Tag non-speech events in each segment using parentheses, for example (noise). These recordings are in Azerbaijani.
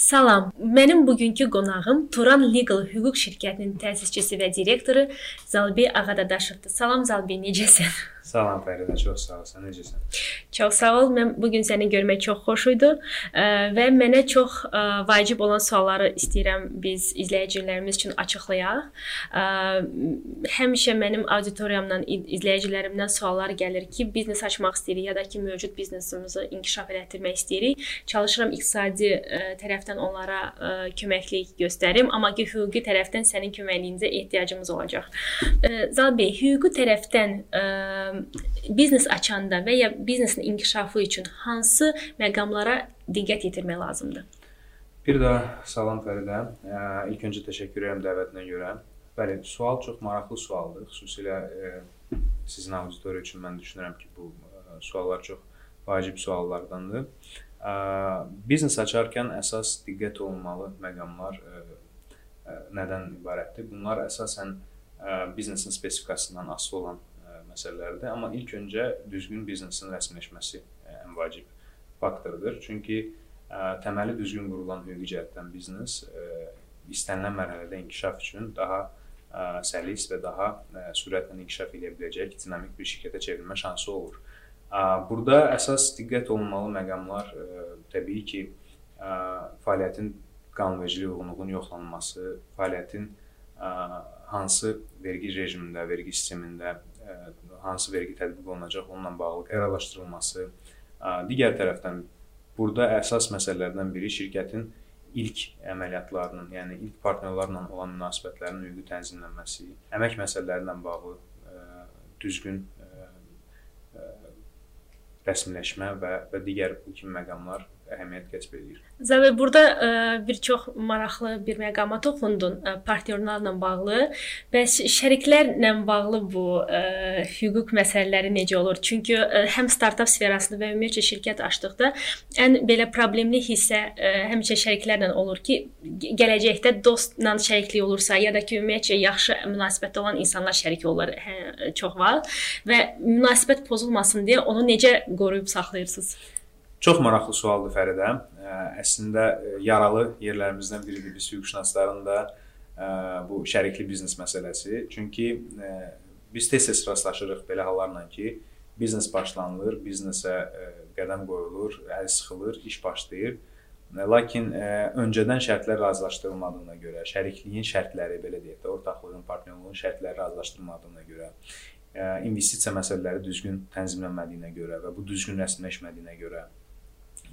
Salam. Mənim bugünkü qonağım Turan Legal hüquq şirkətinin təsisçisi və direktoru Zalbi Ağadadaşovdur. Salam Zalbi, necəsən? Salam Fəridə, çox sağ ol. Sən necəsən? Çox sağ ol. Mən bu gün səni görmək çox xoş idi və mənə çox vacib olan sualları istəyirəm biz izləyicilərimiz üçün açıqlayaq. Həmişə mənim auditoriyamdan, izləyicilərimdən suallar gəlir ki, biznes açmaq istəyirik ya da ki, mövcud biznesimizi inkişaf elətdirmək istəyirik. Çalışıram iqtisadi tərəfdən onlara köməklik göstərim, amma ki, hüquqi tərəfdən sənin köməkliyinizə ehtiyacımız olacaq. Zal bəy, hüquqi tərəfdən biznes açanda və ya biznesin inkişafı üçün hansı məqamlara diqqət yetirmək lazımdır? Bir daha salam Fəridə. İlk öncə təşəkkür edirəm dəvətinə görə. Bəli, sual çox maraqlı sualdır. Xüsusilə e, sizin auditoriya üçün mən düşünürəm ki, bu e, suallar çox vacib suallardandır. E, biznes açarkən əsas diqqət olunmalı məqamlar e, nədən ibarətdir? Bunlar əsasən e, biznesin spesifikasından asılı olan məsələlərdir. Amma ilk öncə düzgün biznesin rəsmiləşməsi e, ən vacib faktordur. Çünki ə, e, təməli düzgün qurulan hüquqi cəhətdən biznes ə, e, istənilən mərhələdə inkişaf üçün daha ə, səlis və daha ə, sürətlə inkişaf edə biləcək dinamik bir şirkətə çevrilmə şansı olur. Ə, burada əsas diqqət olunmalı məqamlar ə, təbii ki, ə, fəaliyyətin qanunvericiliyi uyğunluğunun yoxlanılması, fəaliyyətin ə, hansı vergi rejimində, vergi sistemində hansı vergi tətbiq olunacaq, onunla bağlı qərarlaşdırılması. Digər tərəfdən burada əsas məsələlərdən biri şirkətin ilk əməliyyatlarının, yəni ilk partnyorlarla olan münasibətlərinin hüquqi tənzimlənməsi, əmək məsələləri ilə bağlı ə, düzgün ə, ə, rəsmiləşmə və və digər bu kimi məqamlar əhəmiyyət kəsb edir. Zəvə burada ə, e, bir çox maraqlı bir məqama toxundun ə, e, partnyorlarla bağlı. Bəs şəriklərlə bağlı bu ə, e, hüquq məsələləri necə olur? Çünki ə, həm startap sferasında və ümumiyyətlə şirkət açdıqda ən belə problemli hissə ə, həmişə şəriklərlə olur ki, gələcəkdə dostla şəriklik olursa ya da ki, ümumiyyətlə yaxşı münasibətdə olan insanlar şərik olurlar hə, çox vaxt və münasibət pozulmasın deyə onu necə qoruyub saxlayırsınız? Çox maraqlı sualdır Fəridə. Əslində yaralı yerlərimizdən biridir biz hüquqşünasların da bu şərikli biznes məsələsi. Çünki biz tez-tez rastlaşırıq belə hallarla ki, biznes başlanılır, biznesə qədəm qoyulur, əl sıxılır, iş başlayır. Lakin öncədən şərtlər razılaşdırılmadığına görə, şərikliyin şərtləri belə deyək də, ortaqlığın, partnyorluğun şərtləri razılaşdırılmadığına görə, investisiya məsələləri düzgün tənzimlənmədiyinə görə və bu düzgün rəsmiləşmədiyinə görə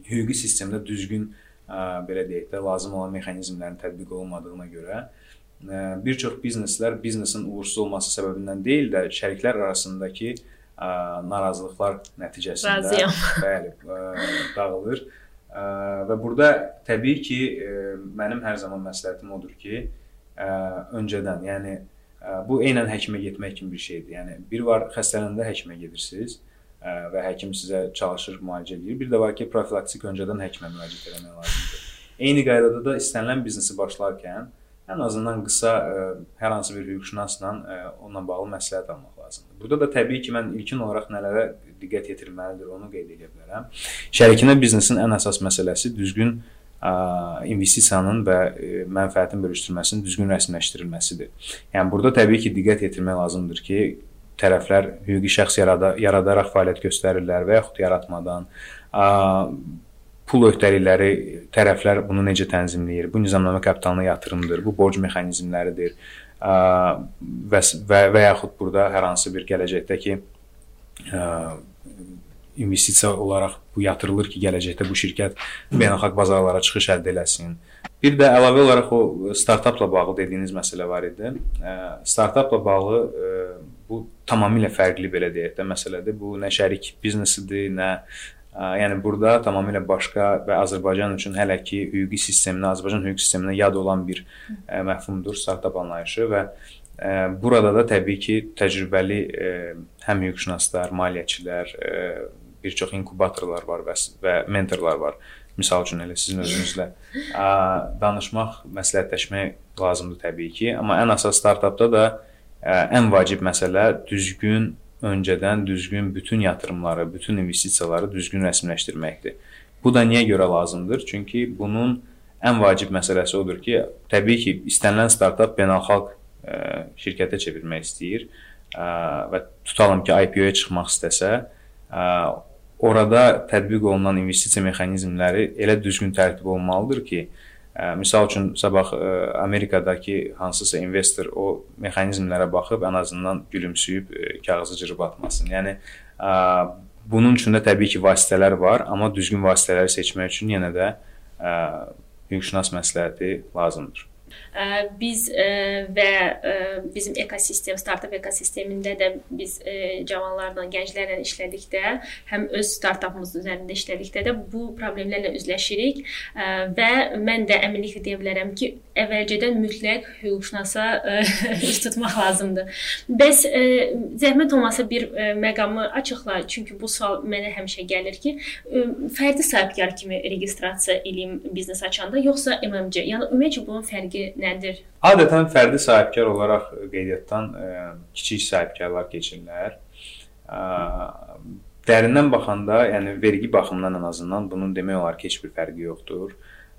hüquqi sistemdə düzgün ə, belə deyək də lazım olan mexanizmlərin tətbiq olunmadığına görə ə, bir çox bizneslər biznesin uğursuz olması səbəbindən deyil də şəriklər arasındakı ə, narazılıqlar nəticəsində Razıyam. (laughs) bəli, ə, dağılır. Ə, və burada təbii ki, ə, mənim hər zaman məsləhətim odur ki, ə, öncədən, yəni ə, bu eynən həkimə getmək kimi bir şeydir. Yəni bir var xəstələndə həkimə gedirsiniz və həkim sizə çalışır müalicə edir. Bir də var ki, profilaktik öncədən həkimə müraciət etmək lazımdır. Eyni qaydada da istənilən biznesi başlarkən ən azından qısa ə, hər hansı bir hüquqşünasla ə, onunla bağlı məsləhət almaq lazımdır. Burada da təbii ki, mən ilkin olaraq nələrə diqqət yetirməlidir, onu qeyd edə bilərəm. Şərikinə biznesin ən əsas məsələsi düzgün ə, investisiyanın və ə, mənfəətin bölüşdürməsinin düzgün rəsmiləşdirilməsidir. Yəni burada təbii ki, diqqət yetirmək lazımdır ki, tərəflər hüquqi şəxs yarada, yaradaraq fəaliyyət göstərirlər və yaxud yaratmadan pul öhdəlikləri tərəflər bunu necə tənzimləyir? Bu nizamnamə kapitalına yatırımdır, bu borc mexanizmləridir və və, və yaxud burada hər hansı bir gələcəkdəki investisiya olaraq bu yatırılır ki, gələcəkdə bu şirkət beynəlxalq bazarlara çıxış əldə eləsin. Bir də əlavə olaraq o startapla bağlı dediyiniz məsələ var idi. Startapla bağlı bu tamamilə fərqli belə deyək də məsələdir. Bu nə şərik biznesidir, nə yəni burada tamamilə başqa və Azərbaycan üçün hələ ki hüquqi sisteminə, Azərbaycan hüquq sisteminə yad olan bir məfhumdur startap anlayışı və burada da təbii ki təcrübəli həm hüquqşünaslar, maliyyəçilər, bir çox inkubatorlar var və, və mentorlar var. Məsəl üçün elə sizin özünüzlə danışmaq, məsləhətləşmək lazımdır təbii ki, amma ən əsas startapda da ən vacib məsələ düzgün öncədən düzgün bütün yatırımları, bütün investisiyaları düzgün rəsmiləşdirməkdir. Bu da niyə görə lazımdır? Çünki bunun ən vacib məsələsi odur ki, təbii ki, istənilən startap beynəlxalq ə, şirkətə çevirmək istəyir ə, və tutalım ki, IPO-ya çıxmaq istəsə, ə, orada tətbiq olunan investisiya mexanizmləri elə düzgün tərtib olmalıdır ki, ə, misal üçün sabah Amerikadakı hansısa investor o mexanizmlərə baxıb ən azından gülümsüyüb kağızı cırıb atmasın. Yəni bunun üçün də təbii ki, vasitələr var, amma düzgün vasitələri seçmək üçün yenə də hüquqşünas məsləhəti lazımdır. Biz və bizim ekosistem, startap ekosistemində də biz cavanlarla, gənclərlə işlədikdə, həm öz startapımız üzərində işlədikdə də bu problemlərlə üzləşirik və mən də əminliklə deyə bilərəm ki, əvvəlcədən mütləq hüquqşünasa (laughs) iş tutmaq lazımdır. Bəs zəhmət olmasa bir məqamı açıqla, çünki bu sual mənə həmişə gəlir ki, fərdi sahibkar kimi registrasiya eləyim biznes açanda, yoxsa MMC? Yəni ümumiyyətlə bunun fərqi nədir? Adətən fərdi sahibkar olaraq qeydiyyatdan ə, e, kiçik sahibkarlar keçirlər. Ə, dərindən baxanda, yəni vergi baxımından ən azından bunun demək olar ki, heç bir fərqi yoxdur.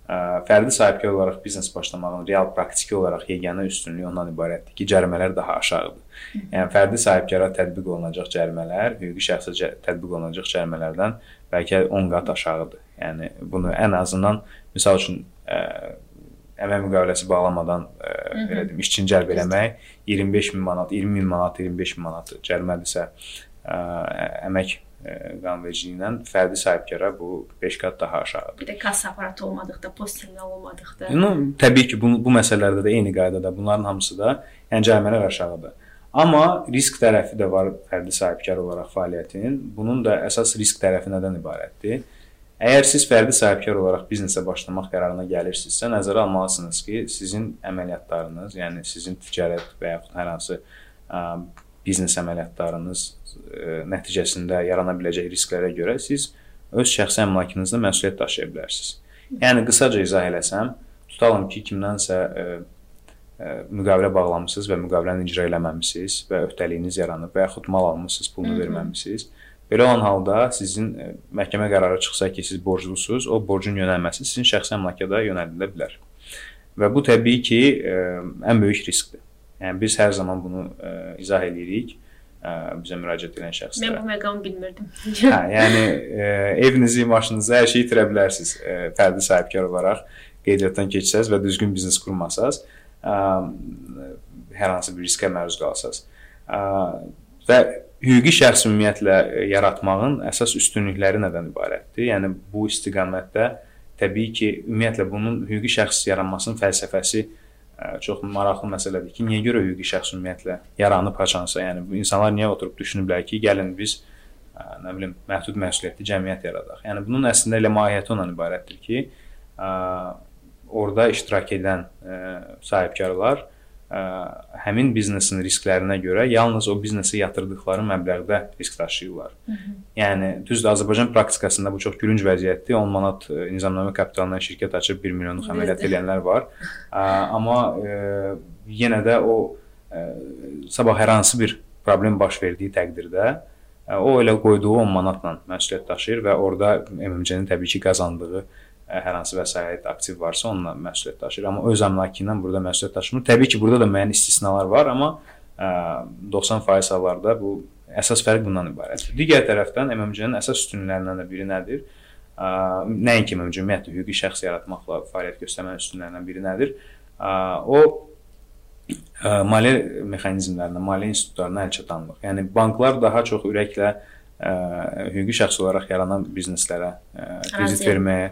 Ə, fərdi sahibkar olaraq biznes başlamağın real praktiki olaraq yeganə üstünlüyü ondan ibarətdir ki, cərimələr daha aşağıdır. Yəni fərdi sahibkara tətbiq olunacaq cərimələr hüquqi şəxsə tətbiq olunacaq cərimələrdən bəlkə 10 qat aşağıdır. Yəni bunu ən azından misal üçün ə, əmək müqaviləsi bağlamadan ə, e, belə deyim, işçini cəlb eləmək 25 min manat, 20 min manat, 25 min manat cərimədirsə ə, e, əmək e, qanunvericiliyindən fərdi sahibkara bu 5 qat daha aşağıdır. Bir də kassa aparatı olmadıqda, post terminal olmadıqda. Ну, təbii ki, bu bu məsələlərdə də eyni qaydada bunların hamısı da yəni cərimələr aşağıdır. Amma risk tərəfi də var fərdi sahibkar olaraq fəaliyyətin. Bunun da əsas risk tərəfi nədən ibarətdir? Əgər siz fərdi sahibkar olaraq biznesə başlamaq qərarına gəlirsinizsə, nəzərə almalısınız ki, sizin əməliyyatlarınız, yəni sizin ticarət və yaxud hər hansı ə, biznes əməliyyatlarınız ə, nəticəsində yarana biləcək risklərə görə siz öz şəxsi əmlakınızda məsuliyyət daşıya bilərsiniz. Yəni qısaca izah eləsəm, tutalım ki, kimdənsə ə, ə, müqavilə bağlamısınız və müqaviləni icra eləməmisiniz və öhdəliyiniz yaranıb və yaxud mal almısınız, pulunu verməmisiniz. Hı -hı Belə olan halda sizin e, məhkəmə qərarı çıxsa ki, siz borclusunuz, o borcun yönəlməsi sizin şəxsi əmlakata yönəldilə bilər. Və bu təbii ki, e, ən böyük riskdir. Yəni biz hər zaman bunu e, izah eləyirik bizə müraciət edən şəxslərə. Mən bu məqamı bilmirdim. hə, yəni evinizi, maşınınızı, hər şeyi itirə bilərsiniz fərdi sahibkar olaraq qeydiyyatdan keçsəz və düzgün biznes qurmasaz, hər hansı bir riskə məruz qalsaz. Və hüquqi şəxs ümumiyyətlə e, yaratmağın əsas üstünlükləri nədən ibarətdir? Yəni bu istiqamətdə təbii ki, ümumiyyətlə bunun hüquqi şəxs yaranmasının fəlsəfəsi e, çox maraqlı məsələdir ki, niyə görə hüquqi şəxs ümumiyyətlə yaranıb haçansa, yəni bu insanlar niyə oturub düşünüblər ki, gəlin biz e, nə bilim məhdud məsuliyyətli cəmiyyət yaradaq. Yəni bunun əslində elə mahiyyəti ondan ibarətdir ki, orada iştirak edən sahibkarlar ə, həmin biznesin risklərinə görə yalnız o biznesə yatırdıqları məbləğdə risk daşıyırlar. Hı -hı. Yəni düzdür Azərbaycan praktikasında bu çox gülünc vəziyyətdir. 10 manat ə, nizamnamə kapitalından şirkət açıb 1 milyonluq əməliyyat edənlər var. Ə, amma ə, yenə də o ə, sabah hər hansı bir problem baş verdiyi təqdirdə ə, o elə qoyduğu 10 manatla məsuliyyət daşıyır və orada MMC-nin təbii ki qazandığı hər hansı vəsait aktiv varsa onunla məsuliyyət daşıyır. Amma öz əmlakı ilə burada məsuliyyət daşımır. Təbii ki, burada da müəyyən istisnalar var, amma 90% hallarda bu əsas fərq bundan ibarətdir. Digər tərəfdən MMC-nin əsas üstünlüklərindən də biri nədir? Nəinki MMC ümumiyyətlə hüquqi şəxs yaratmaqla fəaliyyət göstərmənin üstünlüklərindən biri nədir? O maliyyə mexanizmlərinə, maliyyə institutlarına əl çatanlıq. Yəni banklar daha çox ürəklə ə, hüquqi şəxs olaraq yaranan bizneslərə kredit verməyə,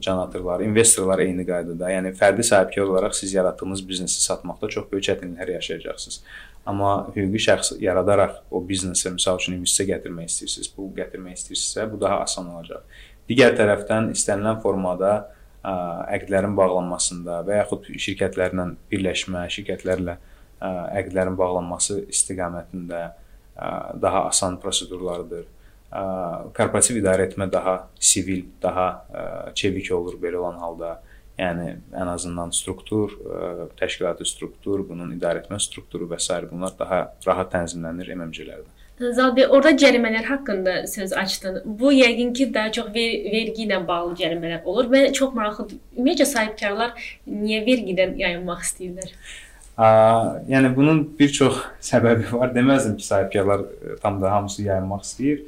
can atırlar. İnvestorlar eyni qaydada. Yəni fərdi sahibkar olaraq siz yaratdığınız biznesi satmaqda çox böyük çətinliklər yaşayacaqsınız. Amma hüquqi şəxs yaradaraq o biznesə məsəl üçün investisiya gətirmək istəyirsiniz, pul gətirmək istəyirsinizsə, bu daha asan olacaq. Digər tərəfdən istənilən formada ə, əqdlərin bağlanmasında və yaxud şirkətlərlə birləşmə, şirkətlərlə ə, əqdlərin bağlanması istiqamətində ə, daha asan prosedurlardır korporativ idarə etmə daha sivil, daha çevik olur belə olan halda. Yəni ən azından struktur, təşkilati struktur, bunun idarə etmə strukturu və s. bunlar daha rahat tənzimlənir MMC-lərdə. Zalbi, orada cərimələr haqqında söz açdın. Bu yəqin ki, daha çox ver vergi ilə bağlı cərimələr olur. Mən çox maraqlıdır. Ümumiyyətlə sahibkarlar niyə vergidən yayınmaq istəyirlər? Ə, yəni bunun bir çox (laughs) səbəbi var. Deməzdim ki, sahibkarlar e, tam da hamısı yayınmaq istəyir.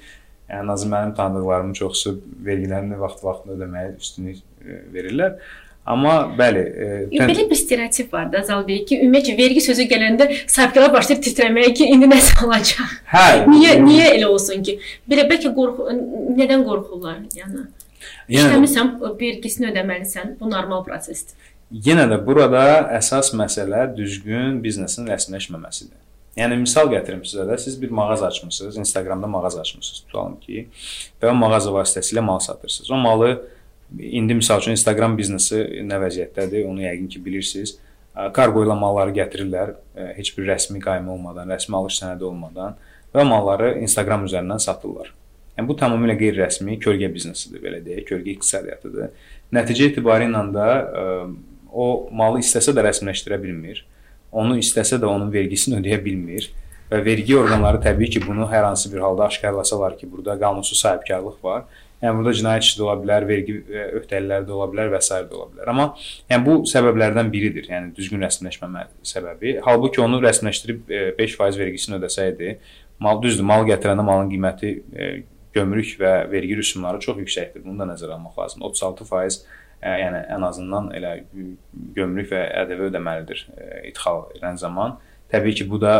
Yəni ən azı mənim tanıdıqlarımın çoxusu vergilərini vaxt-vaxtında ödəməyə üstünlük e, verirlər. Amma bəli, e, belə bir stereotip var da Zal bəy ki, ümumiyyətlə vergi sözü gələndə sahibkarlar başlayır titrəməyə ki, indi nəsə olacaq. Hə. (laughs) niyə niyə elə olsun ki? Belə bəlkə qorxu nədən qorxurlar? Yəni İşləmirsən, vergisini ödəməlisən. Bu normal prosesdir. Yenə də burada əsas məsələ düzgün biznesin rəsmiləşməməsidir. Yəni misal gətirim sizə də. Siz bir mağaza açmısınız, Instagramda mağaza açmısınız, tutalım ki, və o mağaza vasitəsilə mal satırsınız. O malı İndi məsəl üçün Instagram biznesi nə vəziyyətdədir, onu yəqin ki, bilirsiniz. Kargo ilə malları gətirirlər, heç bir rəsmi qayma olmadan, rəsmi alış sənədi olmadan və malları Instagram üzərindən satırlar. Yəni bu tamamilə qeyri-rəsmi kölgə biznesidir, belə deyək, kölgə iqtisadiyyatıdır. Nəticə etibarı ilə də o malı istəsə də rəsmiləşdirə bilmir. Onu istəsə də onun vergisini ödəyə bilmir və vergi orqanları təbii ki, bunu hər hansı bir halda aşkarlasalar ki, burada qanunsuz sahibkarlıq var Yəni burada cinayət işi də ola bilər, vergi e, öhdəlikləri də ola bilər və s. də ola bilər. Amma yəni bu səbəblərdən biridir. Yəni düzgün rəsmiləşməmə səbəbi. Halbuki onu rəsmiləşdirib 5% e, vergisini ödəsəydi, mal düzdür, mal gətirəndə malın qiyməti e, gömrük və vergi rüsumları çox yüksəkdir. Bunu da nəzərə almaq lazımdır. 36% yəni ən azından elə gömrük və ƏDV ödəməlidir idxal edən zaman. Təbii ki, bu da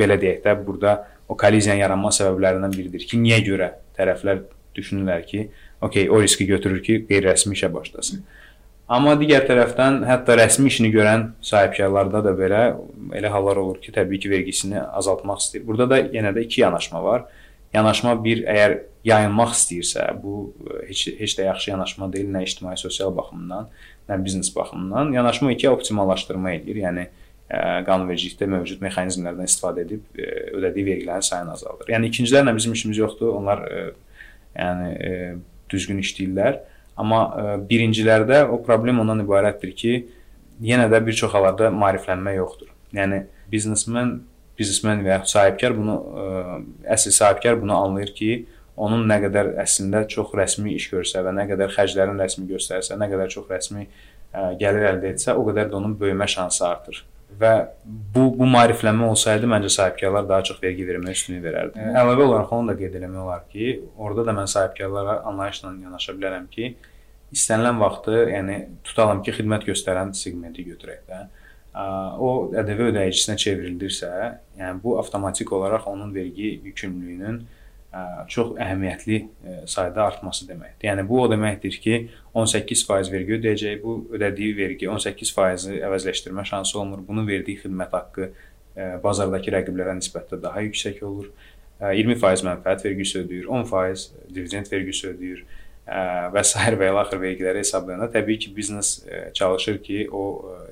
belə deyək də, burada o kolliziyanın yaranma səbəblərindən biridir ki, niyə görə tərəflər düşünürlər ki, okey, o riski götürür ki, qeyri-rəsmi işə başlasın. Amma digər tərəfdən hətta rəsmi işini görən sahibkarlarda da belə elə hallar olur ki, təbii ki, vergisini azaltmaq istəyir. Burada da yenə də iki yanaşma var. Yanaşma bir, əgər yayınmaq istəyirsə, bu e, heç heç də yaxşı yanaşma deyil, nə ictimai sosial baxımdan, nə biznes baxımından. Yanaşma iki optimallaşdırma edir. Yəni e, qanunvericilikdə mövcud mexanizmlərdən istifadə edib e, ödədiyi vergilərin sayını azaldır. Yəni ikincilərlə bizim işimiz yoxdur. Onlar yəni düzgün işləyirlər. Amma birincilərdə o problem ondan ibarətdir ki, yenə də bir çox hallarda maariflənmə yoxdur. Yəni biznesmen, biznesmen və ya sahibkar bunu əsl sahibkar bunu anlayır ki, onun nə qədər əslində çox rəsmi iş görsə və nə qədər xərclərin rəsmi göstərsə, nə qədər çox rəsmi gəlir əldə etsə, o qədər də onun böyümə şansı artır və bu bu maariflənmə olsaydı məncə sahibkarlar daha çox vergi verməyə üstünlük verərdi. Əlavə olaraq onu da qeyd etmək olar ki, orada da mən sahibkarlara anlayışla yanaşa bilərəm ki, istənilən vaxtı, yəni tutalım ki, xidmət göstərən seqmenti götürək də. O ƏDV ödəyicinə çevrildirsə, yəni bu avtomatik olaraq onun vergi yükümlülüyünün çox əhəmiyyətli sayda artması deməkdir. Yəni bu o deməkdir ki, 18% vergi ödəyəcək, bu ödədiyi vergi 18%-i əvəzləşdirmə şansı olmur. Bunun verdiyi xidmət haqqı bazardakı rəqiblərə nisbətdə daha yüksək olur. 20% mənfəət vergisi ödəyir, 10% dividend vergisi ödəyir və s. və ilə axır vergiləri hesablayanda təbii ki, biznes çalışır ki, o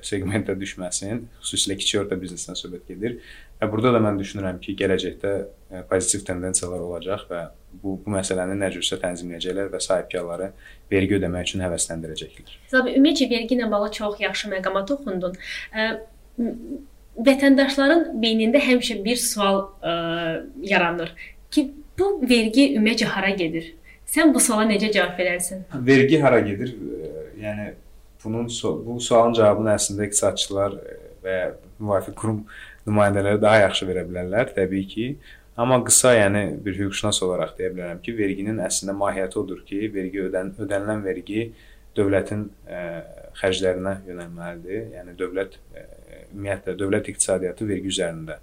seqmentə düşməsin. Xüsusilə kiçik orta biznesdən söhbət gedir. Və burada da mən düşünürəm ki, gələcəkdə pozitiv tendensiyalar olacaq və bu bu məsələni nə cürsə tənzimləyəcəklər və sahibkarları vergi ödəmək üçün həvəsləndirəcəklər. Zabi ümumiyyətlə vergi ilə bağlı çox yaxşı məqama toxundun. Vətəndaşların beynində həmişə bir sual ə, yaranır ki, bu vergi ümumiyyətlə hara gedir? Sən bu suala necə cavab verərsən? Vergi hara gedir? Yəni bunun bu sualın cavabını əslində iqtisadçılar və ya müvafiq qurum nümayəndələri daha yaxşı verə bilərlər, təbii ki. Amma qısa, yəni bir hüquqşünas olaraq deyə bilərəm ki, verginin əslində mahiyyəti odur ki, vergi ödən ödənilən vergi dövlətin ə, xərclərinə yönəlməlidir. Yəni dövlət ə, ümumiyyətlə dövlət iqtisadiyyatı vergi üzərində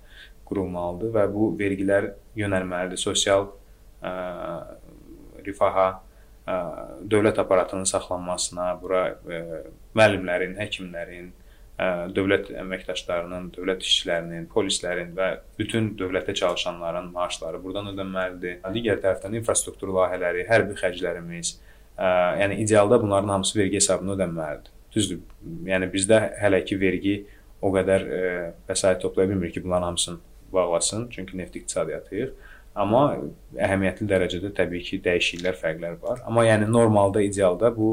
qurulmalıdır və bu vergilər yönəlməlidir sosial ə, rifaha, ə, dövlət aparatının saxlanmasına, bura ə, müəllimlərin, həkimlərin, ə, dövlət əməkdaşlarının, dövlət işçilərinin, polislərin və bütün dövlətdə çalışanların maaşları burdan ödənməlidir. Digər tərəfdən infrastruktur layihələri, hərbi xərclərimiz, ə, yəni idealda bunların hamısı vergi hesabına ödənməlidir. Düzdür. Yəni bizdə hələ ki vergi o qədər ə, vəsait toplaya bilmir ki, bunların hamısını bağlasın, çünki neft iqtisadiyyatıyıq. Amma əhəmiyyətli dərəcədə təbii ki, dəyişikliklər, fərqlər var. Amma yəni normalda, idealda bu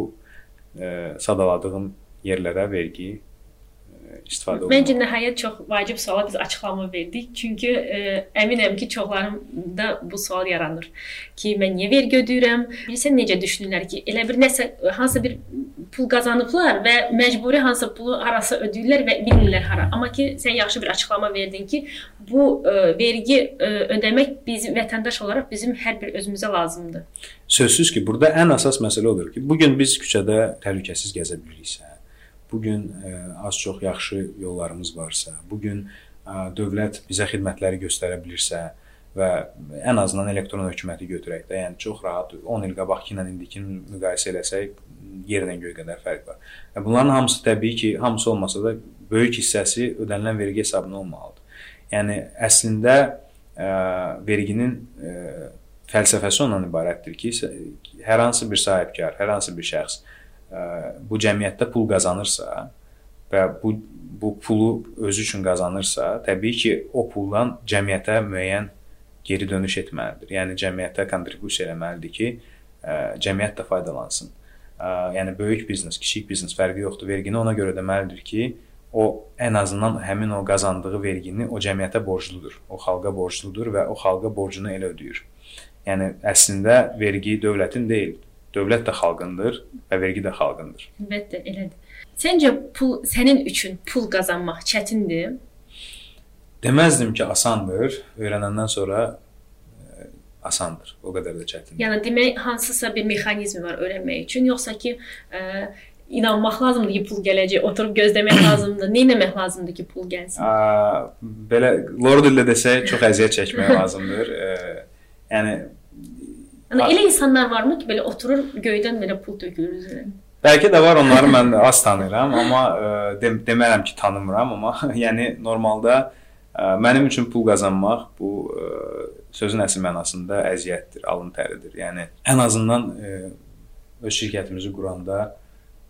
e, sadaladığım yerlərə vergi e, istifadə olunur. Məncə nəhayət çox vacib suala biz açıqlama verdik. Çünki ə, əminəm ki, çoxlarında bu sual yaranır ki, mən niyə vergi ödəyirəm? Bilirsən necə düşünürlər ki, elə bir nəsə hansı bir pul qazanıblar və məcburi hansı pulu harasa ödəyirlər və bilmirlər hara. Amma ki, sən yaxşı bir açıqlama verdin ki, bu ə, vergi ə, ödəmək bizim vətəndaş olaraq bizim hər bir özümüzə lazımdır. Sözsüz ki, burada ən əsas məsələ odur ki, bu gün biz küçədə təhlükəsiz gəzə biliriksə, bu gün az çox yaxşı yollarımız varsa, bu gün dövlət bizə xidmətləri göstərə bilirsə, və ən azından elektron hökuməti götürək də, yəni çox rahat 10 il qabaqki ilə indikini müqayisə eləsək yerlə göy qədər fərq var. Və bunların hamısı təbii ki, hamısı olmasa da böyük hissəsi ödənilən vergi hesabına olmalıdır. Yəni əslində ə, verginin ə, fəlsəfəsi ondan ibarətdir ki, hər hansı bir sahibkar, hər hansı bir şəxs ə, bu cəmiyyətdə pul qazanırsa və bu bu pulu özü üçün qazanırsa, təbii ki, o puldan cəmiyyətə müəyyən geri dönüş etməlidir. Yəni cəmiyyətə kontribusiya etməlidir ki, ə, cəmiyyət də faydalansın. Ə, yəni böyük biznes, kiçik biznes fərqi yoxdur. Vergini ona görə ödəməlidir ki, o ən azından həmin o qazandığı vergini o cəmiyyətə borcludur. O xalqa borcludur və o xalqa borcunu elə ödəyir. Yəni əslində vergi dövlətin deyil, dövlət də xalqındır və vergi də xalqındır. Əlbəttə, elədir. Səncə pul sənin üçün pul qazanmaq çətindir? Deməzdim ki, asandır. Öyrənəndən sonra asandır. O qədər də çətin. Yəni demək hansısa bir mexanizmi var öyrənmək üçün, yoxsa ki, ə, inanmaq lazımdır ki, pul gələcək, oturub gözləmək (coughs) lazımdır. Nə etmək lazımdır ki, pul gəlsin? A, belə lord dillə desək, çox əziyyət çəkmək (laughs) lazımdır. Ə, yəni Yəni elə insanlar varmı ki, belə oturur göydən belə pul tökülür üzərinə? Bəlkə də var, onları mən az tanıyıram, amma ə, dem demərəm ki, tanımıram, amma (laughs) yəni normalda ə, mənim üçün pul qazanmaq bu ə, sözün əsl mənasında əziyyətdir, alın təridir. Yəni ən azından ə, öz şirkətimizi quranda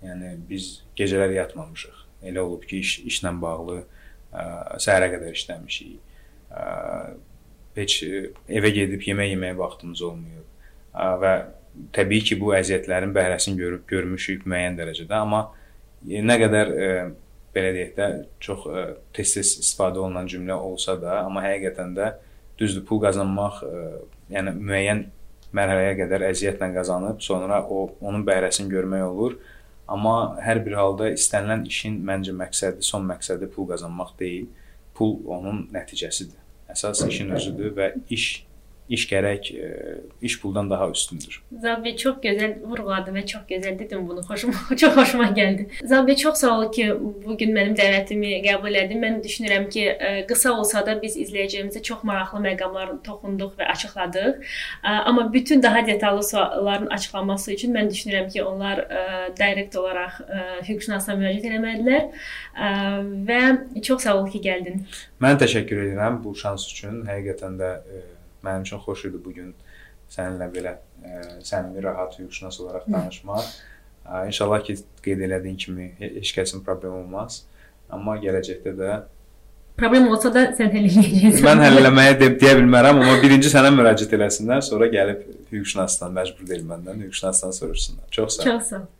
yəni biz gecələr yatmamışıq. Elə olub ki, iş işlə bağlı ə, səhərə qədər işləmişik. Ə, heç evə gedib yemək yeməyə vaxtımız olmayıb və təbii ki, bu əziyyətlərin bəhrəsini görüb görmüşük müəyyən dərəcədə, amma nə qədər e, belə deyək də çox e, tez-tez istifadə olunan cümlə olsa da, amma həqiqətən də düzdür, pul qazanmaq, e, yəni müəyyən mərhələyə qədər əziyyətlə qazanıb, sonra o onun bəhrəsini görmək olur. Amma hər bir halda istənilən işin məncə məqsədi, son məqsədi pul qazanmaq deyil. Pul onun nəticəsidir. Əsas işin özüdür və iş iş gərək e, iş puldan daha üstündür. Zabi çox gözəl vurğuladı və çox gözəl dedim bunu. Xoşuma (laughs) çox xoşuma gəldi. Zabi çox sağ ol ki, bu gün mənim dəvətimi qəbul etdin. Mən düşünürəm ki, e, qısa olsa da biz izləyicimizə çox maraqlı məqamlar toxunduq və açıqladıq. Ə, amma bütün daha detallı sualların açıqlanması üçün mən düşünürəm ki, onlar direkt olaraq hüquqşünasa müraciət etməlidirlər. Və çox sağ ol ki, gəldin. Mən təşəkkür edirəm bu şans üçün. Həqiqətən də Mənim üçün xoş idi bu gün səninlə belə ə, səmimi, rahat hüquqşünas olaraq danışmaq. Ə, inşallah ki, qeyd elədiyin kimi heç kəsin problemi olmaz. Amma gələcəkdə də problem olsa da sən həll edəcəksən. Mən həll eləməyə de deyə bilmərəm, amma birinci sənə müraciət eləsinlər, sonra gəlib hüquqşünasdan məcbur deyil məndən, hüquqşünasdan soruşsunlar. Çox sağ ol. Çox sağ ol.